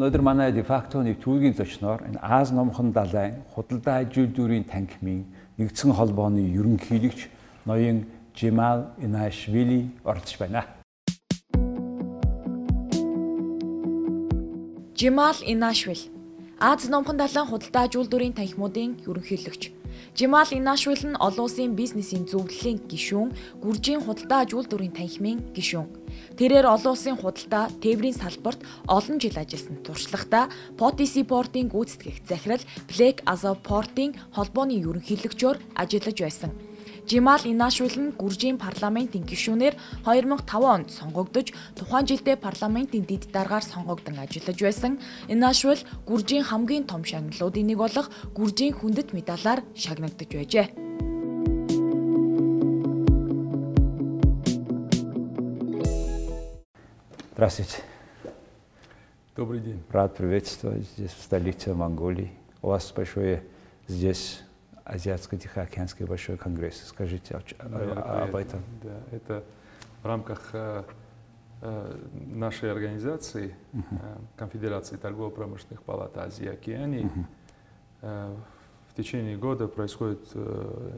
Өнөөдөр манай дефакто нэвтрүүлгийн зочноор энэ Ази номхон далайн худалдаа аж үйлдвэрийн танхимын нэгдсэн холбооны ерөнхийлөгч ноён Жимал Инашвили оролцож байна. Жимал Инашвил Ази номхон далайн худалдаа аж үйлдвэрийн танхимуудын ерөнхийлөгч Жимал Инашвил нь олон улсын бизнесийн зөвлөлийн гишүүн, гүржийн худалдаа аж үйлдвэрийн танхимын гишүүн. Тэрээр олон улсын худалдаа, тээврийн салбарт олон жил ажилласан туршлагатай Poti Sea Port-ийн гүйцэтгэх захирал Black Azov Port-ийн холбооны ерөнхийлөгчөөр ажиллаж байсан. Жимал Инашвил нь Гүржийн парламентын гишүүнээр 2005 онд сонгогдож тухайн жилдээ парламентын дэд даргаар сонгогдсон ажиллаж байсан. Инашвил Гүржийн хамгийн том шагналуудын нэг болох Гүржийн хүндэт медалаар шагнагдж байжээ. Здравствуйте. Добрый день. Рад приветствовать здесь, в столице Монголии. У вас большое здесь Азиатско-Тихоокеанский большой конгресс. Скажите да, об этом. Да, это в рамках э, э, нашей организации, uh Конфедерации торгово-промышленных палат Азии и Океании, uh в течение года происходит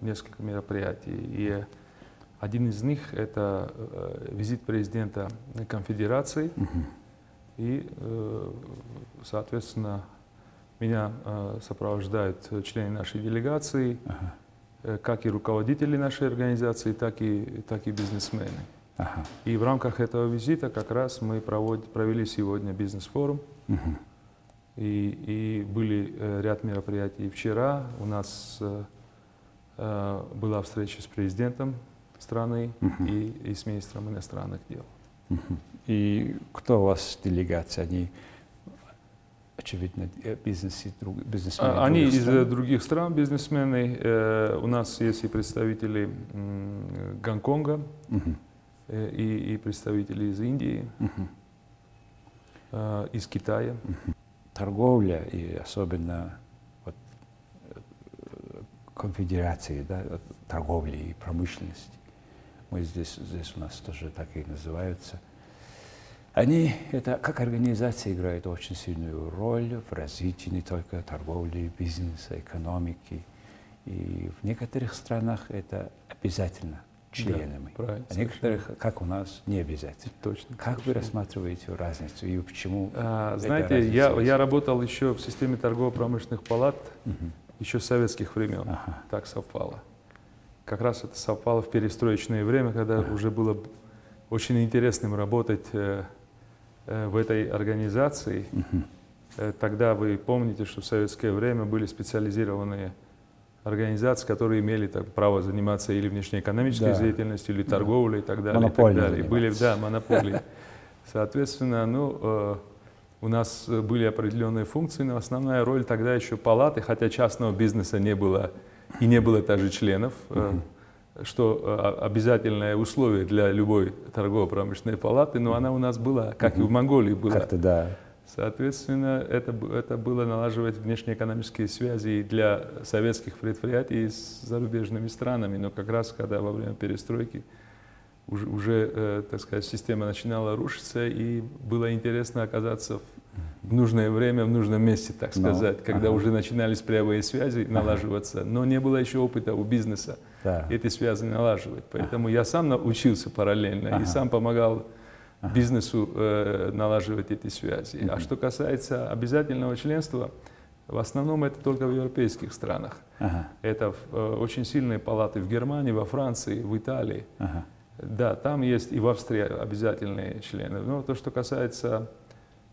несколько мероприятий. И один из них это визит президента конфедерации. Uh И, соответственно, меня э, сопровождают члены нашей делегации, ага. э, как и руководители нашей организации, так и, так и бизнесмены. Ага. И в рамках этого визита как раз мы провод, провели сегодня бизнес-форум. Угу. И, и были э, ряд мероприятий. Вчера у нас э, э, была встреча с президентом страны угу. и, и с министром иностранных дел. Угу. И кто у вас делегация? Они очевидно, э, бизнес, бизнесмены. А, они из стран. других стран бизнесмены. Э, у нас есть и представители Гонконга, угу. и, и представители из Индии, угу. из Китая. Угу. Торговля и особенно вот, конфедерации да, торговли и промышленности. Мы здесь, здесь у нас тоже так и называются – они, это как организация играют очень сильную роль в развитии не только торговли, бизнеса, экономики. И в некоторых странах это обязательно членами. Да, а некоторых, как у нас, не обязательно. Точно. Как точно. вы рассматриваете разницу и почему? А, знаете, я, я работал еще в системе торгово-промышленных палат угу. еще с советских времен. Ага. Так совпало. Как раз это совпало в перестроечное время, когда ага. уже было очень интересным работать Э, в этой организации. Угу. Тогда вы помните, что в советское время были специализированные организации, которые имели так, право заниматься или внешнеэкономической да. деятельностью, или торговлей да. и так далее. Монополии. И так далее. Были, да, монополии. Соответственно, ну, э, у нас были определенные функции, но основная роль тогда еще палаты, хотя частного бизнеса не было и не было даже членов. Угу что э, обязательное условие для любой торгово-промышленной палаты, но она у нас была, как и в Монголии была. Как-то да. Соответственно, это, это было налаживать внешнеэкономические связи для советских предприятий с зарубежными странами. Но как раз когда во время перестройки уже, уже э, так сказать, система начинала рушиться, и было интересно оказаться в в нужное время, в нужном месте, так сказать, Но, когда ага. уже начинались прямые связи налаживаться, но не было еще опыта у бизнеса да. эти связи налаживать. Поэтому ага. я сам научился параллельно ага. и сам помогал ага. бизнесу э, налаживать эти связи. Угу. А что касается обязательного членства, в основном это только в европейских странах. Ага. Это э, очень сильные палаты в Германии, во Франции, в Италии. Ага. Да, там есть и в Австрии обязательные члены. Но то, что касается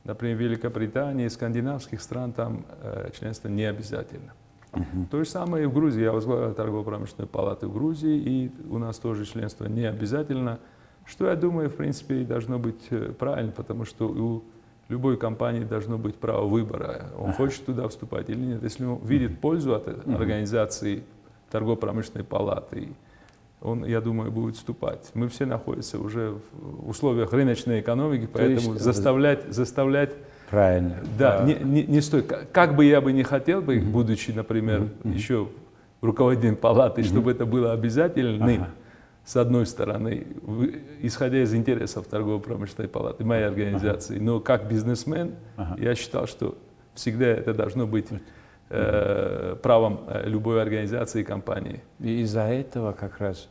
Например, в Великобритании, скандинавских стран там э, членство не обязательно. Uh-huh. То же самое и в Грузии. Я возглавляю торгово-промышленную палату в Грузии, и у нас тоже членство не обязательно. Что, я думаю, в принципе, должно быть э, правильно, потому что у любой компании должно быть право выбора. Он хочет туда вступать или нет. Если он видит пользу от uh-huh. организации торгово-промышленной палаты, он, я думаю, будет вступать. Мы все находимся уже в условиях рыночной экономики, поэтому есть, заставлять, заставлять Правильно. Да, Не, не, не стоит. Как бы я бы не хотел бы, mm-hmm. будучи, например, mm-hmm. еще руководителем палаты, mm-hmm. чтобы это было обязательным, ага. с одной стороны, исходя из интересов торгово-промышленной палаты, моей организации, но как бизнесмен ага. я считал, что всегда это должно быть э, правом э, любой организации и компании. И из-за этого как раз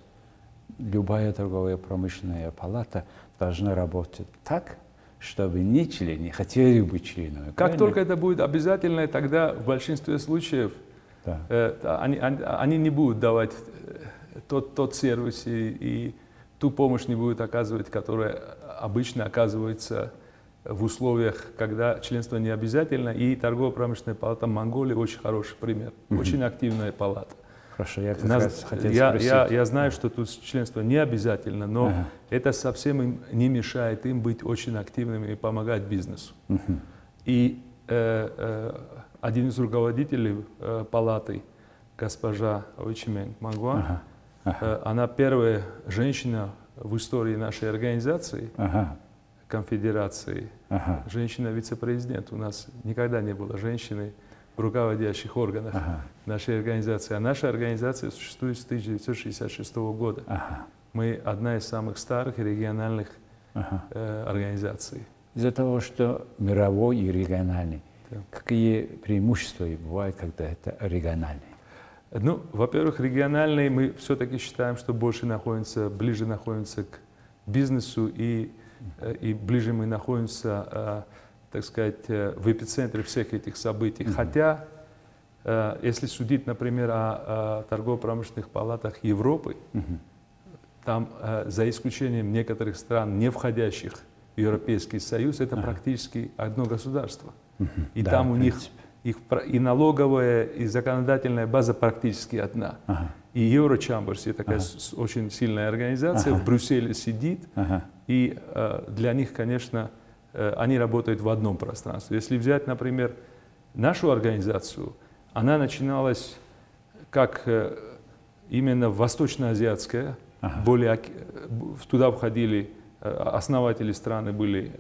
любая торговая промышленная палата должна работать так, чтобы не члены хотели быть членами. Как правильно? только это будет обязательно, тогда в большинстве случаев да. э, они, они, они не будут давать тот, тот сервис и, и ту помощь не будет оказывать, которая обычно оказывается в условиях, когда членство не обязательно. И торгово-промышленная палата Монголии очень хороший пример, mm-hmm. очень активная палата. Хорошо, я как Нас, раз хотел я, спросить. Я, я знаю, что тут членство не обязательно, но ага. это совсем им не мешает им быть очень активными и помогать бизнесу. Угу. И э, э, один из руководителей э, палаты, госпожа Ойчимен Мангуан, ага. Ага. Она первая женщина в истории нашей организации, ага. Конфедерации, ага. женщина-вице-президент. У нас никогда не было женщины в руководящих органах ага. нашей организации. А наша организация существует с 1966 года. Ага. Мы одна из самых старых региональных ага. э, организаций. Из-за того, что мировой и региональный, да. какие преимущества бывают, когда это региональный? Ну, во-первых, региональные мы все-таки считаем, что больше находимся, ближе находимся к бизнесу и, и ближе мы находимся, э, так сказать, э, в эпицентре всех этих событий. Хотя, если судить, например, о, торгово-промышленных палатах Европы, там, за исключением некоторых стран, не входящих в Европейский Союз, это практически одно государство. И да, там у них их и налоговая, и законодательная база практически одна. Ага. И Eurochamber, такая ага. очень сильная организация, ага. в Брюсселе сидит, ага. И э, для них, конечно, э, они работают в одном пространстве. Если взять, например, нашу организацию, она начиналась как э, именно восточноазиатская, ага. более, туда входили основатели страны были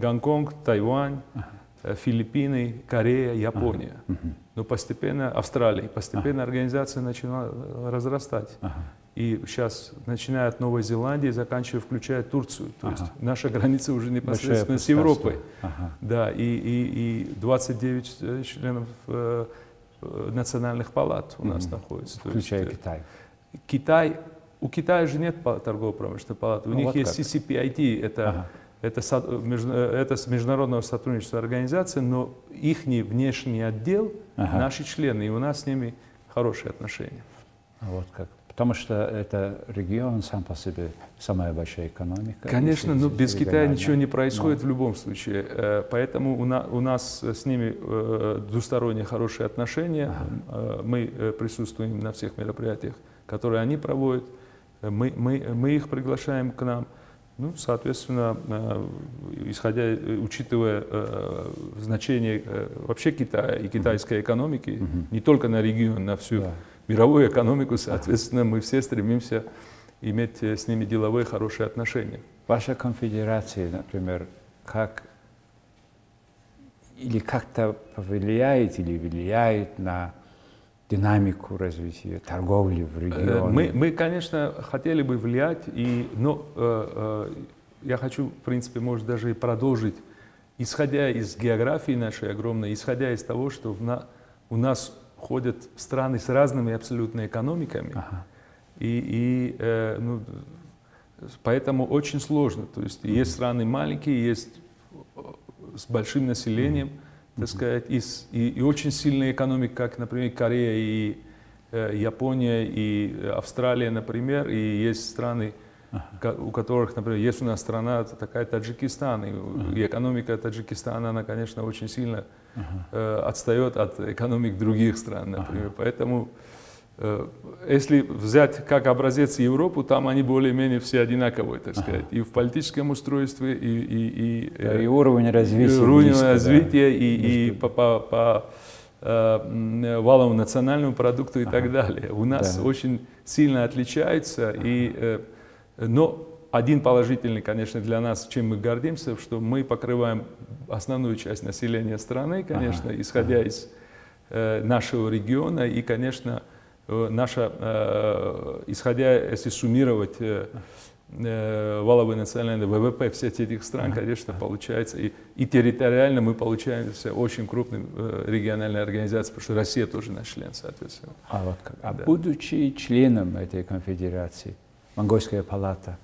Гонконг, Тайвань, ага. Филиппины, Корея, Япония. Ага. Но постепенно Австралия, постепенно ага. организация начала разрастать. Ага. И сейчас, начиная от Новой Зеландии, заканчивая, включая Турцию. То ага. есть наша граница уже непосредственно с Европой. Ага. Да, и, и, и 29 э, членов э, э, национальных палат у нас находится. Включая есть, Китай. Китай, у Китая же нет торгово-промышленной палаты. У ну, них вот есть как. CCPIT, это ага это, это с международного сотрудничества организация, но их внешний отдел ага. наши члены, и у нас с ними хорошие отношения. Вот как. Потому что это регион сам по себе самая большая экономика. Конечно, но без Китая ничего не происходит но... в любом случае. Э, поэтому у, на, у нас с ними э, двусторонние хорошие отношения. Ага. Э, мы присутствуем на всех мероприятиях, которые они проводят. Мы, мы, мы их приглашаем к нам. Ну, соответственно, исходя, учитывая значение вообще Китая и китайской экономики, угу. не только на регион, на всю да. Мировую экономику, соответственно, мы все стремимся иметь с ними деловые хорошие отношения. Ваша конфедерация, например, как или как-то повлияет или влияет на динамику развития торговли в э, регионе? Мы, мы конечно, хотели бы влиять, и, но э, э, я хочу, в принципе, может, даже и продолжить, исходя из географии нашей огромной, исходя из того, что на, у нас ходят страны с разными абсолютно экономиками, ага. и, и э, ну, поэтому очень сложно. То есть mm-hmm. есть страны маленькие, есть э, с большим населением, mm-hmm так сказать, и, и, и очень сильная экономика, как, например, Корея и э, Япония и Австралия, например, и есть страны, ага. у которых, например, есть у нас страна такая Таджикистан, и, ага. и экономика Таджикистана, она, конечно, очень сильно ага. э, отстает от экономик других стран, например, ага. поэтому Э, если взять как образец Европу, там они более-менее все одинаковые, так сказать, ага. и в политическом устройстве, и, и, и, э, и уровень развития, и, уровень близко, развития, да. и, и по, по, по валовому национальному продукту и ага. так далее. У нас да. очень сильно отличаются, ага. и, но один положительный, конечно, для нас, чем мы гордимся, что мы покрываем основную часть населения страны, конечно, ага. исходя ага. из э, нашего региона, и, конечно, э, наша, э, исходя, если суммировать э, э, валовый национальный ВВП всех этих стран, конечно, получается, и, и территориально мы получаемся очень крупной э, региональной организацией, потому что Россия тоже наш член, соответственно. А, вот как. а Да. будучи членом этой конфедерации, Монгольская палата,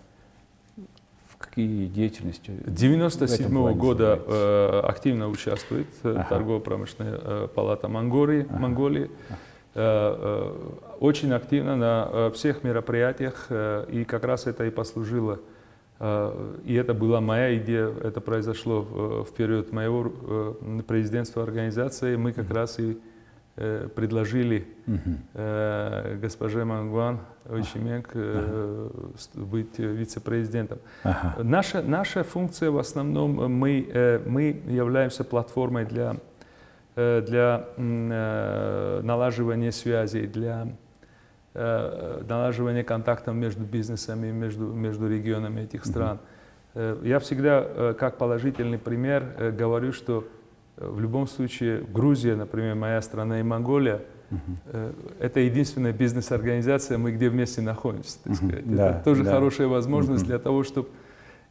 в какие деятельности? в этом 97 плане года э, активно участвует э, Ага. торгово-промышленная э, палата Монголии. Ага. Монголии. Э, э, очень активно на э, всех мероприятиях, э, и как раз это и послужило. э, И это была моя идея, это произошло в, период моего президентства организации. Мы как раз и предложили Мгм. э, госпоже Мангван Ойчименк э, с- быть э, вице-президентом. Ага. Наша, наша функция в основном, э, мы, э, мы являемся платформой для, э, для э, налаживания связей, для э, налаживания контактов между бизнесами, между, между регионами этих стран. Э, Я всегда, э, как положительный пример, э, говорю, что э, в любом случае Грузия, например, моя страна и Монголия, э, это единственная бизнес-организация, мы где вместе находимся. так сказать. Да, это тоже да. хорошая возможность Мгм. для того, чтобы...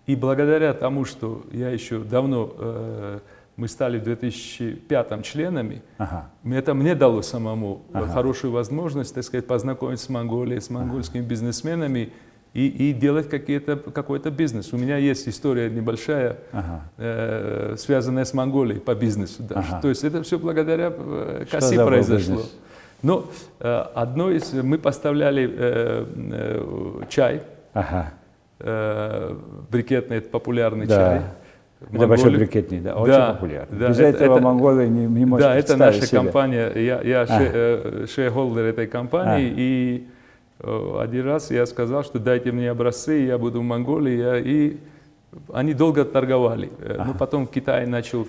И благодаря тому, что я еще давно, э, мы стали в 2005 членами, Ага. это мне дало самому э, Ага. хорошую возможность, так сказать, познакомиться с Монголией, с монгольскими бизнесменами и, и делать какой-то бизнес. У меня есть история небольшая, Ага. э, связанная с Монголией по бизнесу даже. Ага. То есть это все благодаря э, был произошло. бизнес? Но э, одно из... Мы поставляли э, э, чай, Ага. э, брикетный, это популярный Да. чай. Это Монголии. большой брикетный, да, очень Да, популярный. да, Без это- этого это- Монголия не, не может Да, это наша себе. компания. Я, я А. ше- э, этой компании. А. И один раз я сказал, что дайте мне образцы, я буду в Монголии. я- и они долго торговали. Э, Но потом Китай начал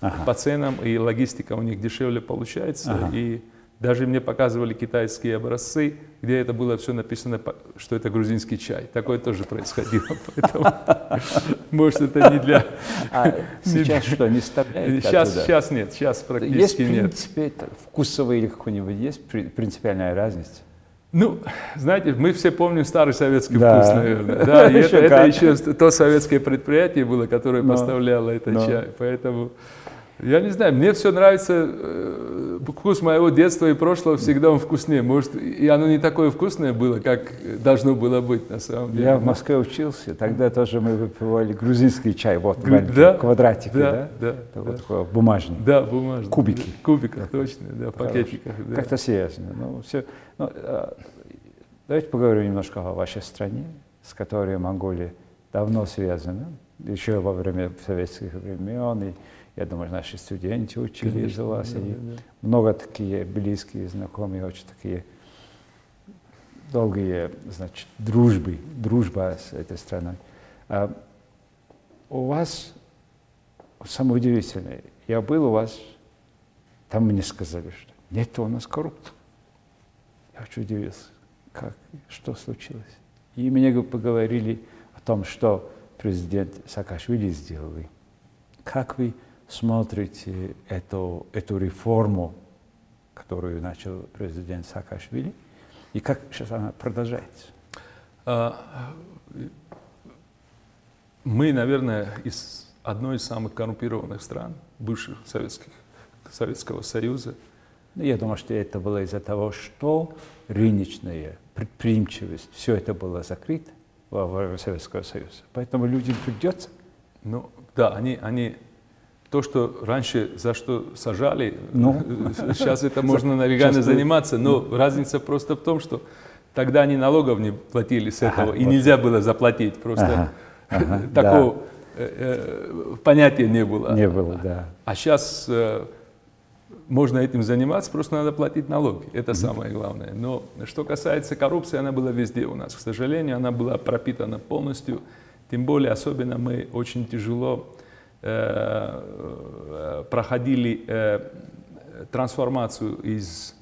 Ага. по ценам, и логистика у них дешевле получается. Ага. И даже мне показывали китайские образцы, где это было все написано, что это грузинский чай. Такое тоже происходило. Поэтому, может, это не для... А сейчас что, не вставляют Сейчас, сейчас нет, сейчас Есть, практически в нет. принципе, это вкусовый или какой-нибудь, есть при- принципиальная разница? Ну, знаете, мы все помним старый советский Да. вкус, наверное. Да, и это, Еще это еще то советское предприятие было, которое Но. поставляло этот Но. чай. Поэтому, я не знаю, мне все нравится, э, вкус моего детства и прошлого всегда он вкуснее. Может, и оно не такое вкусное было, как должно было быть на самом деле. Я в Москве учился, тогда тоже мы выпивали грузинский чай, вот Гру- да, квадратики, да? Да, да, да. Вот такой бумажный. Да, бумажные. Кубики. Да, Кубиках, точно, да, в пакетиках. да. Как-то серьезно. Ну, все. Ну, э, давайте поговорим немножко о вашей стране, с которой Монголия давно связана, еще во время советских времен. И, я думаю, наши студенты учились Конечно, вас. да, и да, да. много такие близкие, знакомые, очень такие долгие, значит, дружбы, дружба с этой страной. А у вас самое удивительное, я был у вас, там мне сказали, что нет у нас коррупции. Я очень удивился, как, что случилось. И мне поговорили о том, что президент Саакашвили сделал. И Как вы смотрите эту, эту реформу, которую начал президент Саакашвили, и как сейчас она продолжается? А, Мы, наверное, из одной из самых коррумпированных стран, бывших советских, Советского Союза. Ну, Я думаю, что это было из-за того, что рыночная предприимчивость, все это было закрыто во время Советского Союза. Поэтому людям придется. Ну, да, они, они то, что раньше за что сажали, Ну. сейчас это можно ну, заниматься, но разница просто в том, что тогда они налогов не платили с Ага, этого, и вот. нельзя было заплатить, просто Ага, ага, такого э, э, понятия не было. Не было, да. А сейчас можно этим заниматься, просто надо платить налоги. Это самое главное. Но что касается коррупции, она была везде у нас. К сожалению, она была пропитана полностью. Тем более, особенно мы очень тяжело э, э, проходили э, трансформацию из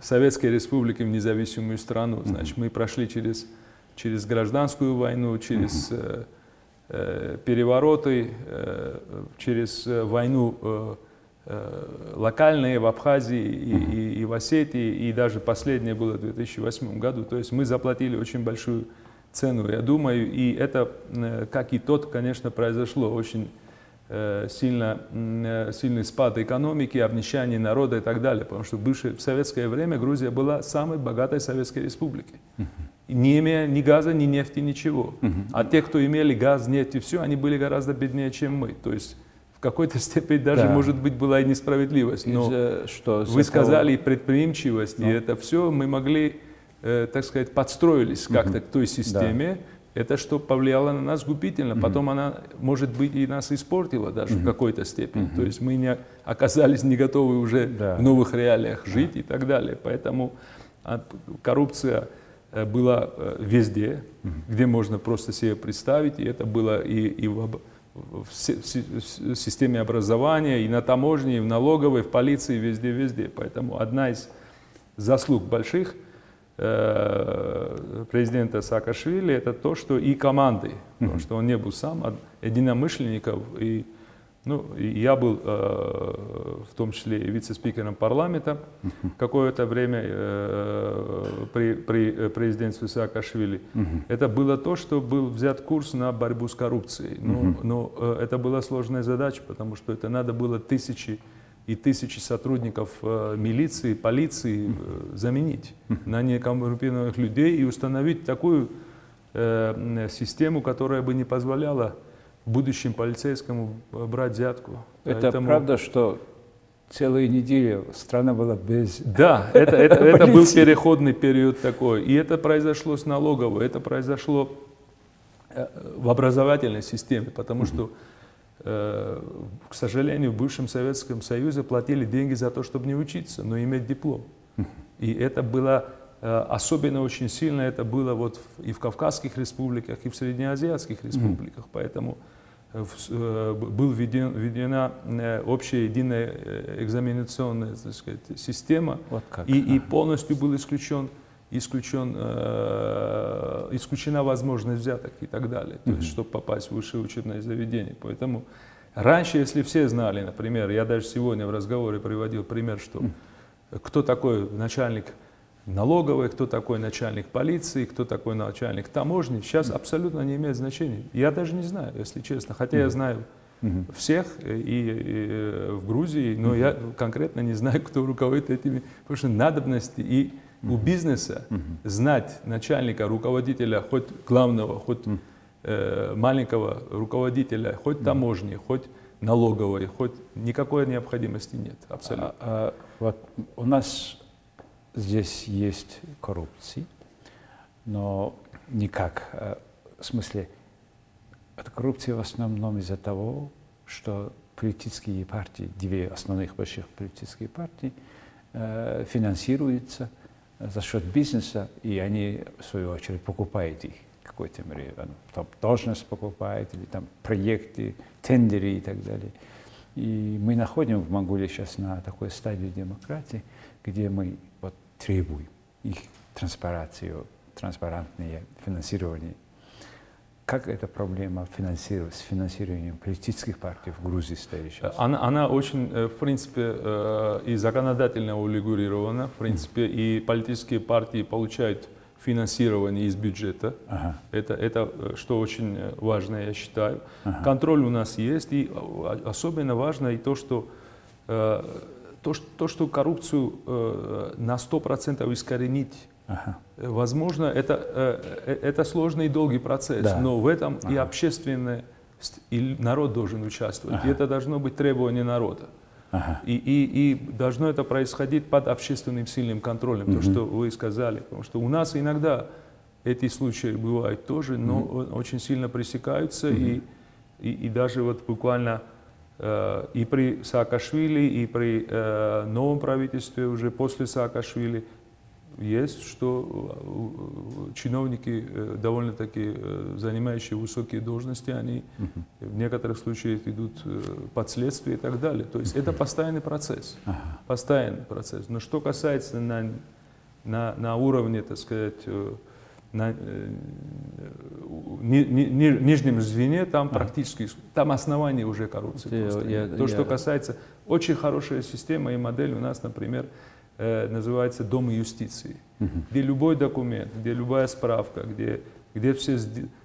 Советской Республики в независимую страну. Значит, мы прошли через, через гражданскую войну, через э, э, перевороты, э, через э, войну э, э, локальные в Абхазии и, и, и в Осетии, и даже последнее было в 2008 году. То есть мы заплатили очень большую цену, я думаю, и это, э, как и тот, конечно, произошло очень э, сильно, э, сильный спад экономики, обнищание народа и так далее, потому что в, бывшее, в советское время Грузия была самой богатой советской республикой, не имея ни газа, ни нефти, ничего. А те, кто имели газ, нефть и все, они были гораздо беднее, чем мы. То есть в какой-то степени даже, Да. может быть, была и несправедливость. Но Из-за что вы за сказали предприимчивость, и Ну. это все мы могли, э, так сказать, подстроились как-то к той системе. Это что повлияло на нас губительно. Потом она, может быть, и нас испортила даже в какой-то степени. То есть мы не оказались не готовы уже Да. в новых реалиях жить и так далее. Поэтому коррупция э, была э, везде, где можно просто себе представить. И это было и, и в, в в в системе образования, и на таможне, и в налоговой, в полиции, везде-везде. Поэтому одна из заслуг больших президента Саакашвили это то, что и команды, потому что он не был сам, а единомышленников. И, ну, и я был э, в том числе и вице-спикером парламента какое-то время э, при, при э, президентстве Саакашвили. Это было то, что был взят курс на борьбу с коррупцией. Но, но э, это была сложная задача, потому что это надо было тысячи и тысячи сотрудников э, милиции, полиции э, заменить на некоррумпированных людей и установить такую э, систему, которая бы не позволяла будущим полицейскому брать взятку. Это Поэтому- правда, что целые недели страна была без... Да, это, это, это был переходный период такой. И это произошло с налоговой, это произошло в образовательной системе, потому что, к сожалению, в бывшем Советском Союзе платили деньги за то, чтобы не учиться, но иметь диплом. И это было э, особенно очень сильно, это было вот и в Кавказских республиках, и в Среднеазиатских республиках. Поэтому э, э, был введен, введена э, общая единая э, экзаменационная так сказать, система, Вот как. и, и полностью был исключен, исключен, э, исключена возможность взяток и так далее, то есть, чтобы попасть в высшее учебное заведение. Поэтому раньше, если все знали, например, я даже сегодня в разговоре приводил пример, что кто такой начальник налоговой, кто такой начальник полиции, кто такой начальник таможни, сейчас абсолютно не имеет значения. Я даже не знаю, если честно, хотя я знаю всех э, и, и, э, в Грузии, но я конкретно не знаю, кто руководит этими, потому что надобности и у бизнеса знать начальника, руководителя, хоть главного, хоть э, маленького руководителя, хоть таможни, хоть налоговой, хоть никакой необходимости нет, абсолютно. А, а, вот у нас здесь есть коррупция, но никак. а, В смысле, эта коррупция в основном из-за того, что политические партии, две основных больших политические партии, э, финансируются за счет бизнеса, и они, в свою очередь, покупают их какой-то мере. Там должность покупает, или там проекты, тендеры и так далее. И мы находим в Монголии сейчас на такой стадии демократии, где мы вот требуем их транспарацию, транспарантное финансирование. Как эта проблема финансиров- с финансированием политических партий в Грузии стоит сейчас? Она, она очень, э, в принципе, э, и законодательно урегулирована. В принципе, и политические партии получают финансирование из бюджета. Ага. Это, это э, что очень э, важно, я считаю. Контроль у нас есть, и э, особенно важно и то, что, э, то, что, то, что коррупцию э, на 100% искоренить Ага. Э, Возможно, это, э, э, это сложный и долгий процесс, Да. но в этом и Ага. общественное, ст- и народ должен участвовать. И это должно быть требование народа. Ага. И, и, и должно это происходить под общественным сильным контролем, то, что вы сказали. Потому что у нас иногда эти случаи бывают тоже, но о- очень сильно пресекаются. И, и, и даже вот буквально э, и при Саакашвили, и при э, новом правительстве уже после Саакашвили есть, что э, чиновники, э, довольно-таки э, занимающие высокие должности, они в некоторых случаях идут под следствие и так далее. То есть это постоянный процесс. Постоянный процесс. Но что касается на, на, на уровне, так сказать, на ни- ни- ни- нижнем звене, там практически, там основание уже коррупции. Я- я-. То, что я- касается Очень хорошая система и модель у нас, например, называется Дом юстиции, где любой документ, где любая справка, где, где все,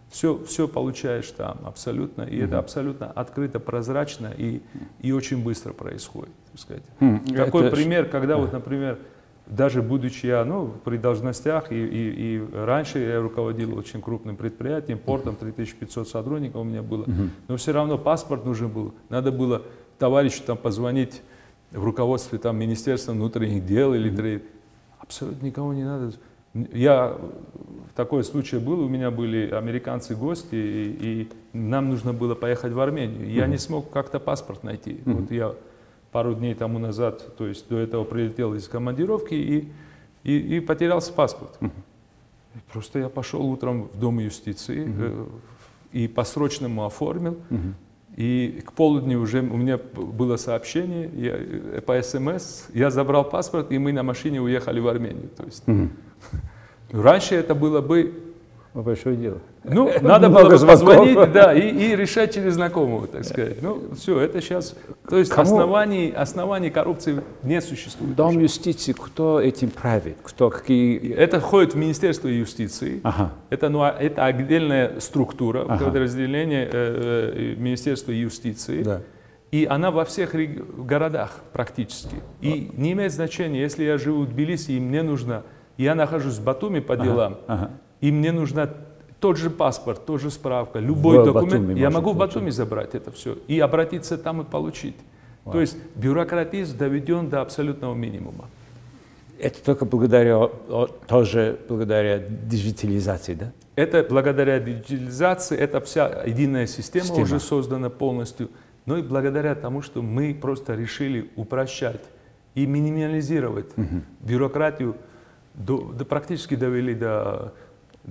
все, все получаешь там абсолютно, и это абсолютно открыто, прозрачно и, и очень быстро происходит. так сказать. М, Такой это пример, когда вот, например, даже будучи я ну, при должностях, и, и, и раньше я руководил очень крупным предприятием, портом, 3500 сотрудников у меня было, но все равно паспорт нужен был. Надо было товарищу там позвонить в руководстве там, Министерства внутренних дел или тре- абсолютно никого не надо. Я такой случай был, у меня были американцы гости, и, и нам нужно было поехать в Армению. Я не смог как-то паспорт найти. Вот я пару дней тому назад, то есть до этого прилетел из командировки и, и, и потерялся паспорт. Просто я пошел утром в Дом юстиции э, и по-срочному оформил. И к полудню уже у меня было сообщение я, э, по СМС, я забрал паспорт, и мы на машине уехали в Армению. То есть, раньше это было бы Большое дело. ну, надо было позвонить, да, и, и решать через знакомого, так сказать. Ну, все, это сейчас, то есть Кому- оснований, оснований коррупции не существует. Дом уже. юстиции, кто этим правит? Кто какие... Это входит в Министерство юстиции. Ага. Это, ну, а- это отдельная структура, Ага. подразделение э, э, Министерства юстиции. Да. И она во всех городах практически. И не имеет значения, если я живу в Тбилиси, и мне нужно, я нахожусь в Батуми по делам, ага. И мне нужна тот же паспорт, тот же справка, любой В документ, Батуми я могу в получить. Батуми забрать это все и обратиться там и получить. То есть бюрократизм доведен до абсолютного минимума. Это только благодаря, тоже благодаря диджитализации, да? Это благодаря диджитализации, это вся единая система, Система. уже создана полностью, но и благодаря тому, что мы просто решили упрощать и минимализировать бюрократию, до, до- практически довели до,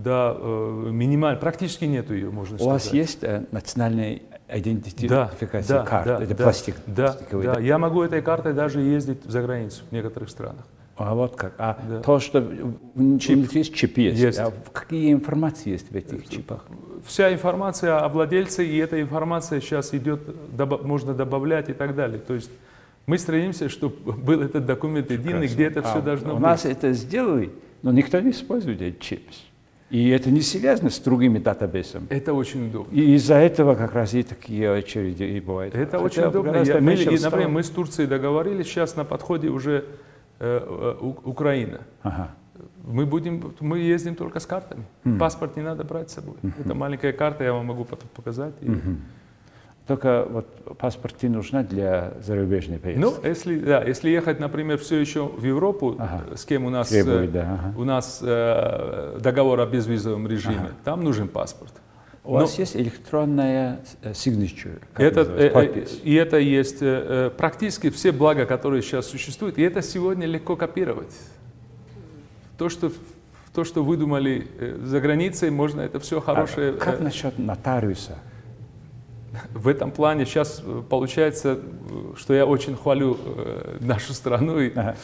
до э, минималь, практически нету ее, можно У сказать. вас есть э, национальная да, идентификация да, карт? да, это да, пластик, да, пластиковый, да. да? Я могу этой картой даже ездить за границу в некоторых странах. А вот как? А Да. то, что Чип. внутри есть чип есть. Есть. А какие информации есть в этих чипах? Вся информация о владельце, и эта информация сейчас идет, добав- можно добавлять и так далее. То есть мы стремимся, чтобы был этот документ единый, где это все А, должно У быть. нас это сделали, но никто не использует этот чип. И это не связано с другими датабейсами. Это очень удобно. И из-за этого как раз и такие очереди и бывают. Это Хотя очень удобно. Я- мы, и, например, мы с Турцией договорились, сейчас на подходе уже э, э, У- Украина. Ага. Мы, будем, мы ездим только с картами. Паспорт не надо брать с собой. Это маленькая карта, я вам могу потом показать. И- Только вот паспорт не нужна для зарубежной поездки. Ну, если, да, если ехать, например, все еще в Европу, Ага. э, с кем у нас, Требует, э, да, ага. у нас э, договор о безвизовом режиме, там нужен паспорт. У вас есть электронная э, signature, Это, э, э, подпись. и это есть э, э, практически все блага, которые сейчас существуют, и это сегодня легко копировать. То, что, то, что выдумали э, за границей, можно это все хорошее. А как э, насчет нотариуса? В этом плане сейчас э, получается, что я очень хвалю э, нашу страну, и, Ага.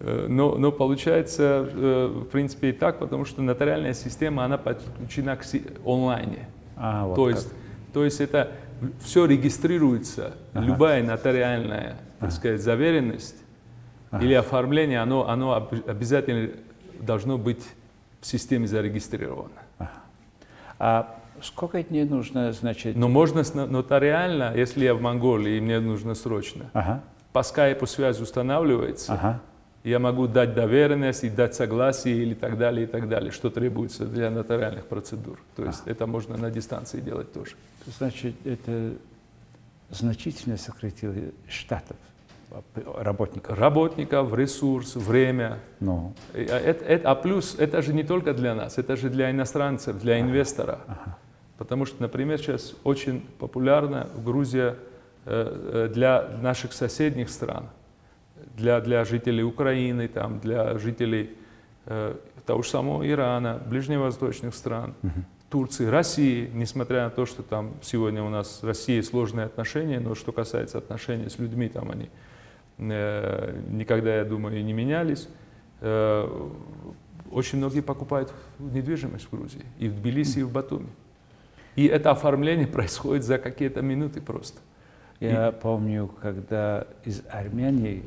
э, но, но получается, в принципе, и так, потому что нотариальная система, она подключена к онлайне. А, вот то, как. есть, то есть это все регистрируется, любая нотариальная, так сказать, заверенность или оформление, оно, оно об- обязательно должно быть в системе зарегистрировано. А сколько дней нужно, значит? Но можно но- нотариально, если я в Монголии и мне нужно срочно, Ага, по скайпу связь устанавливается, ага. я могу дать доверенность и дать согласие или так далее, и так далее, что требуется для нотариальных процедур. То есть это можно на дистанции делать тоже. Значит, это значительно сократило штатов работников. Работников, ресурс, время. Ну, И, а, это- это- а плюс это же не только для нас, это же для иностранцев, для инвестора. Потому что, например, сейчас очень популярна Грузия э, э, для наших соседних стран, для, для жителей Украины, там, для жителей э, того же самого Ирана, ближневосточных стран, Турции, России, несмотря на то, что там сегодня у нас с Россией сложные отношения, но что касается отношений с людьми, там они э, никогда, я думаю, не менялись. Э, очень многие покупают недвижимость в Грузии, и в Тбилиси, и в Батуми. И это оформление происходит за какие-то минуты просто. Я помню, когда из Армении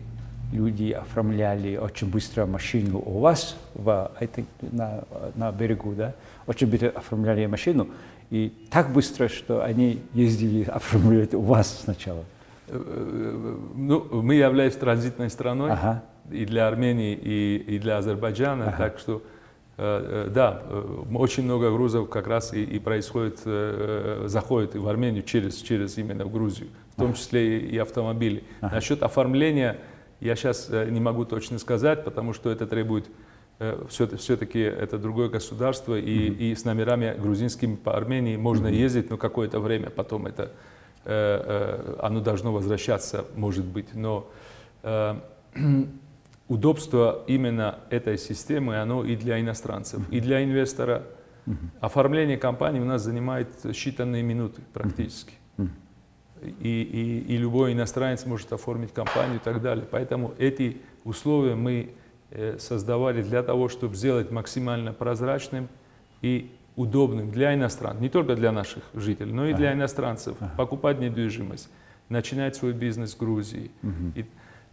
люди оформляли очень быстро машину у вас в, I think, на, на берегу, да, очень быстро оформляли машину, и так быстро, что они ездили оформлять у вас сначала. Э, э, Ну, мы являемся транзитной страной Ага. и для Армении, и, и для Азербайджана, Ага. так что да, э, очень много грузов как раз и, и происходит, э, э, заходит в Армению через, через именно в Грузию, в том числе и, и автомобили. Ага. Насчет оформления я сейчас не могу точно сказать, потому что это требует все, все-таки это другое государство, и, и с номерами грузинскими по Армении можно ездить, но какое-то время потом это э, э, оно должно возвращаться, может быть. Но э, удобство именно этой системы, оно и для иностранцев, и для инвестора. Оформление компании у нас занимает считанные минуты практически. И, и, и любой иностранец может оформить компанию и так далее. Поэтому эти условия мы э, создавали для того, чтобы сделать максимально прозрачным и удобным для иностранцев, не только для наших жителей, но и для иностранцев, покупать недвижимость, начинать свой бизнес в Грузии и,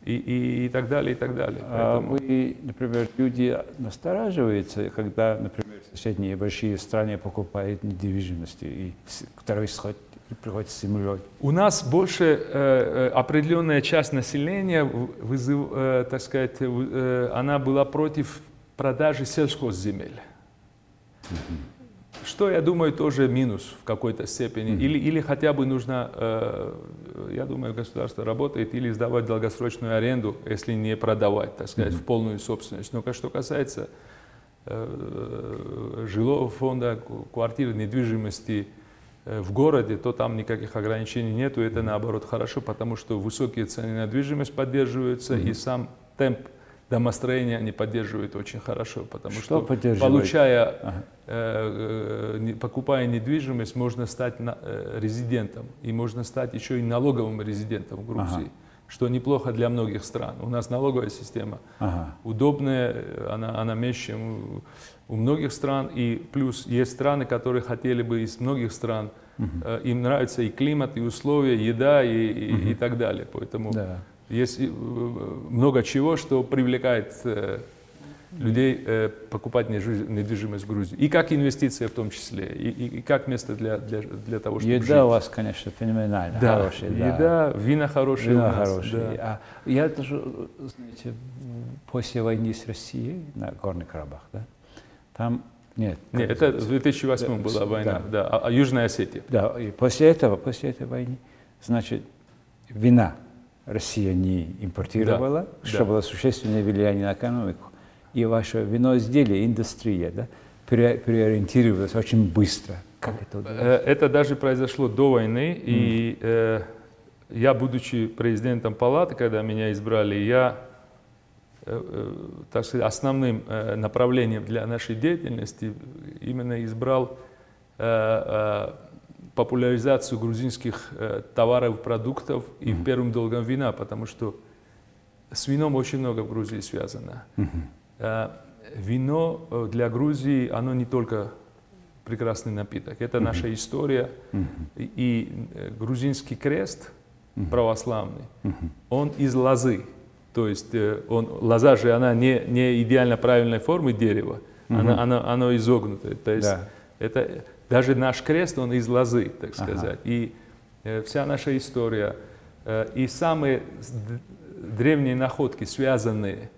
и, и, и так далее, и так далее. А Поэтому- вы, например, люди настораживаются, когда, например, соседние большие страны покупают недвижимость, и второй сход приходит с землей. У нас больше э, э, определенная часть населения, вызыв, э, так сказать, э, она была против продажи сельхозземель. Что, я думаю, тоже минус в какой-то степени. Или, или хотя бы нужно, э, я думаю, государство работает, или сдавать долгосрочную аренду, если не продавать, так сказать, в полную собственность. Но что касается э, жилого фонда, квартир, недвижимости э, в городе, то там никаких ограничений нету. Это наоборот хорошо, потому что высокие цены на недвижимость поддерживаются, и сам темп домостроения они поддерживают очень хорошо, потому Что что, получая, Ага. э, э, не- покупая недвижимость, можно стать на- э, резидентом, и можно стать еще и налоговым резидентом в Грузии, Ага. что неплохо для многих стран. У нас налоговая система Ага. удобная, она, она меньше, чем у, многих стран. И плюс есть страны, которые хотели бы из многих стран, э, им нравится и климат, и условия, еда и, и, и так далее. Поэтому Да. Есть э, много чего, что привлекает э, людей э, покупать недвиж- недвижимость в Грузии. И как инвестиция в том числе, и, и- и как место для, для, для того, чтобы Еда жить. у вас, конечно, феноменально Да, хорошая. да. еда, вина хорошие Вина нас. хорошие. да. А я даже, знаете, после войны с Россией на Горный Карабах, да, там нет. Нет, это в 2008 Да, была война, да. да, а, а Южная Осетия. Да, и после этого, после этой войны, значит, вина Россия не импортировала, Да, что да. было существенное влияние на экономику. И ваше виноизделие, индустрия, да, пере- переориентировалась очень быстро. Как это удалось? Э, Это даже произошло до войны, и э, я, будучи президентом палаты, когда меня избрали, я, э, э, так сказать, основным э, направлением для нашей деятельности именно избрал э, э, популяризацию грузинских э, товаров, продуктов и в первом долгом вина, потому что с вином очень много в Грузии связано. Э, Вино э, для Грузии, оно не только прекрасный напиток, это наша история. И, и, э, грузинский крест православный, он из лозы. То есть он, лоза же, она не, не идеально правильной формы дерева, она, она, оно изогнутое. То есть Да. это, даже наш крест, он из лозы, так Ага. сказать. И э, вся наша история, э, и самые древние находки, связанные,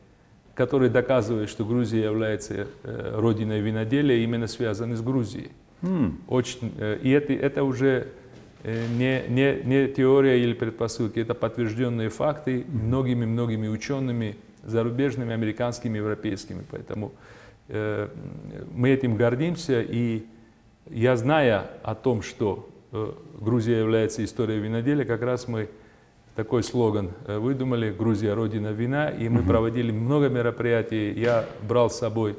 которые доказывают, что Грузия является э, родиной виноделия, именно связаны с Грузией. М, Очень, э, и это, это уже не, не, не теория или предпосылки, это подтвержденные факты многими-многими учеными, зарубежными, американскими, европейскими. Поэтому э, мы этим гордимся, и я, зная о том, что э, Грузия является историей виноделия, как раз мы такой слоган э, выдумали «Грузия – родина вина», и мы проводили много мероприятий. Я брал с собой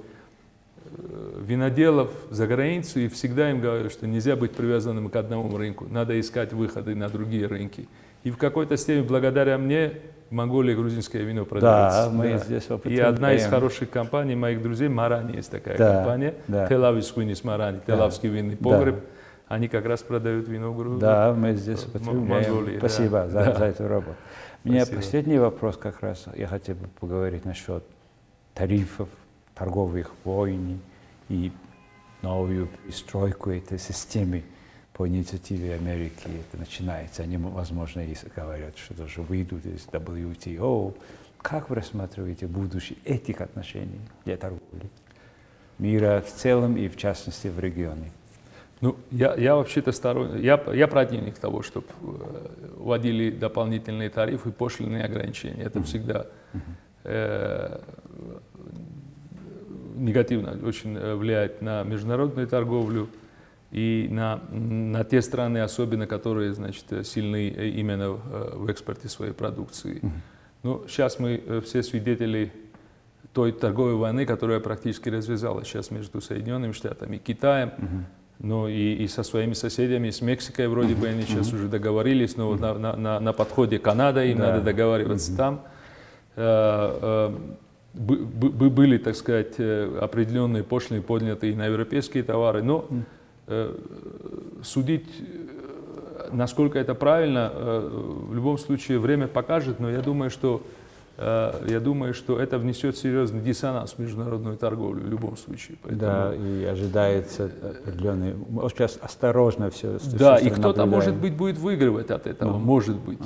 э, виноделов за границу и всегда им говорю, что нельзя быть привязанным к одному рынку, надо искать выходы на другие рынки. И в какой-то степени благодаря мне в Монголии грузинское вино продается. Да, мы здесь И одна из хороших компаний моих друзей, Марани есть такая Да, компания, да. Телавис Винис Марани, Да. Телавский винный Да, погреб. они как раз продают вино в Грузию. Да, мы здесь употребляем. Монголии, Спасибо да. за, Да. за эту работу. У меня Спасибо. последний вопрос как раз. Я хотел бы поговорить насчет тарифов, торговых войн и новую стройку этой системы по инициативе Америки. Это начинается. Они, возможно, и говорят, что даже выйдут из WTO. Как вы рассматриваете будущее этих отношений для торговли? Мира в целом и в частности в регионе. Ну, я, я вообще-то сторонник, я, я противник того, чтобы вводили дополнительные тарифы, пошлиные ограничения. Это всегда э, негативно очень э, влияет на международную торговлю и на, на те страны, особенно которые, значит, сильны э, именно в, э, в экспорте своей продукции. Ну, сейчас мы э, все свидетели той торговой войны, которая практически развязалась сейчас между Соединенными Штатами и Китаем. Ну и, и со своими соседями, с Мексикой вроде бы они сейчас уже договорились, но вот на, на, на, на подходе Канада, им Да. надо договариваться там. Э, э, бы- бы- были, так сказать, определенные пошлины подняты и на европейские товары, но э, судить, э, насколько это правильно, э, в любом случае время покажет, но я думаю, что э, я думаю, что это внесет серьезный диссонанс в международную торговлю в любом случае. Поэтому- Да, и ожидается определенный... Сейчас осторожно все. Да, и кто-то, может быть, будет выигрывать от этого, Ну. может быть.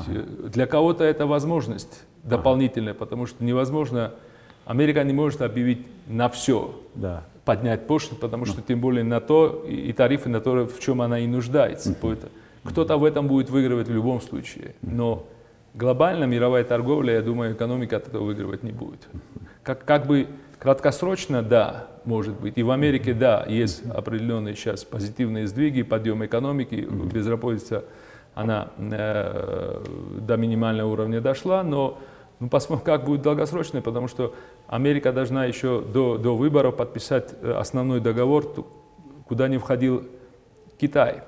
Для кого-то это возможность дополнительная, потому что невозможно, Америка не может объявить на все, Да. поднять пошлину, потому что тем более на то и и тарифы, на то, в чем она и нуждается. Поэтому Кто-то в этом будет выигрывать в любом случае, но глобально мировая торговля, я думаю, экономика от этого выигрывать не будет. Как, как бы краткосрочно, да, может быть. И в Америке, да, есть определенные сейчас позитивные сдвиги, подъем экономики, безработица, она э, до минимального уровня дошла, но ну, посмотрим, как будет долгосрочно, потому что Америка должна еще до, до выборов подписать э, основной договор, куда не входил Китай.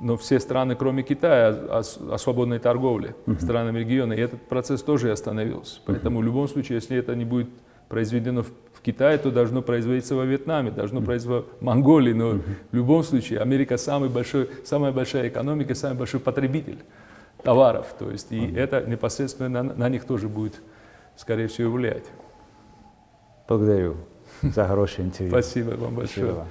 Но все страны, кроме Китая, о, о- свободной торговле странами региона, и этот процесс тоже остановился. Поэтому в любом случае, если это не будет произведено в, в Китае, то должно производиться во Вьетнаме, должно производиться в Монголии, но в любом случае Америка самый большой, самая большая экономика, самый большой потребитель товаров, то есть и это непосредственно на, на них тоже будет, скорее всего, влиять. Благодарю за хорошее интервью. Спасибо вам большое. Спасибо.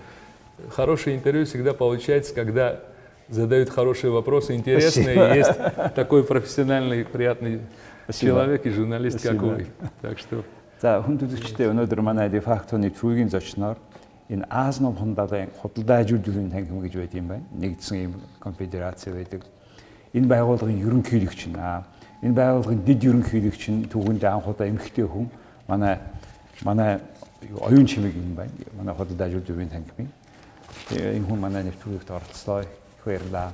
Хорошее интервью всегда получается, когда задают хорошие вопросы, интересные, Спасибо. есть такой профессиональный, приятный Спасибо. человек и журналист, как Спасибо. вы. Так что За хүндүлэгчтэй өнөөдөр манай дефактоны түүгийн зочноор энэ Ази номхон далайн худалдаа ажилтны танхим гэж байд юм байна. Нэгдсэн ийм конфедераци байдаг. Энэ байгууллагын ерөнхийлөгч нь аа энэ байгууллагын дэд ерөнхийлөгч нь түүхэнд анх удаа эмэгтэй хүн манай манай юу, оюун чимэг юм байна. Манай худалдаа ажилтны танхимын. Тэгээ энэ хүн манай нэвтрүүлэгт оролцлоо. Их баярлалаа.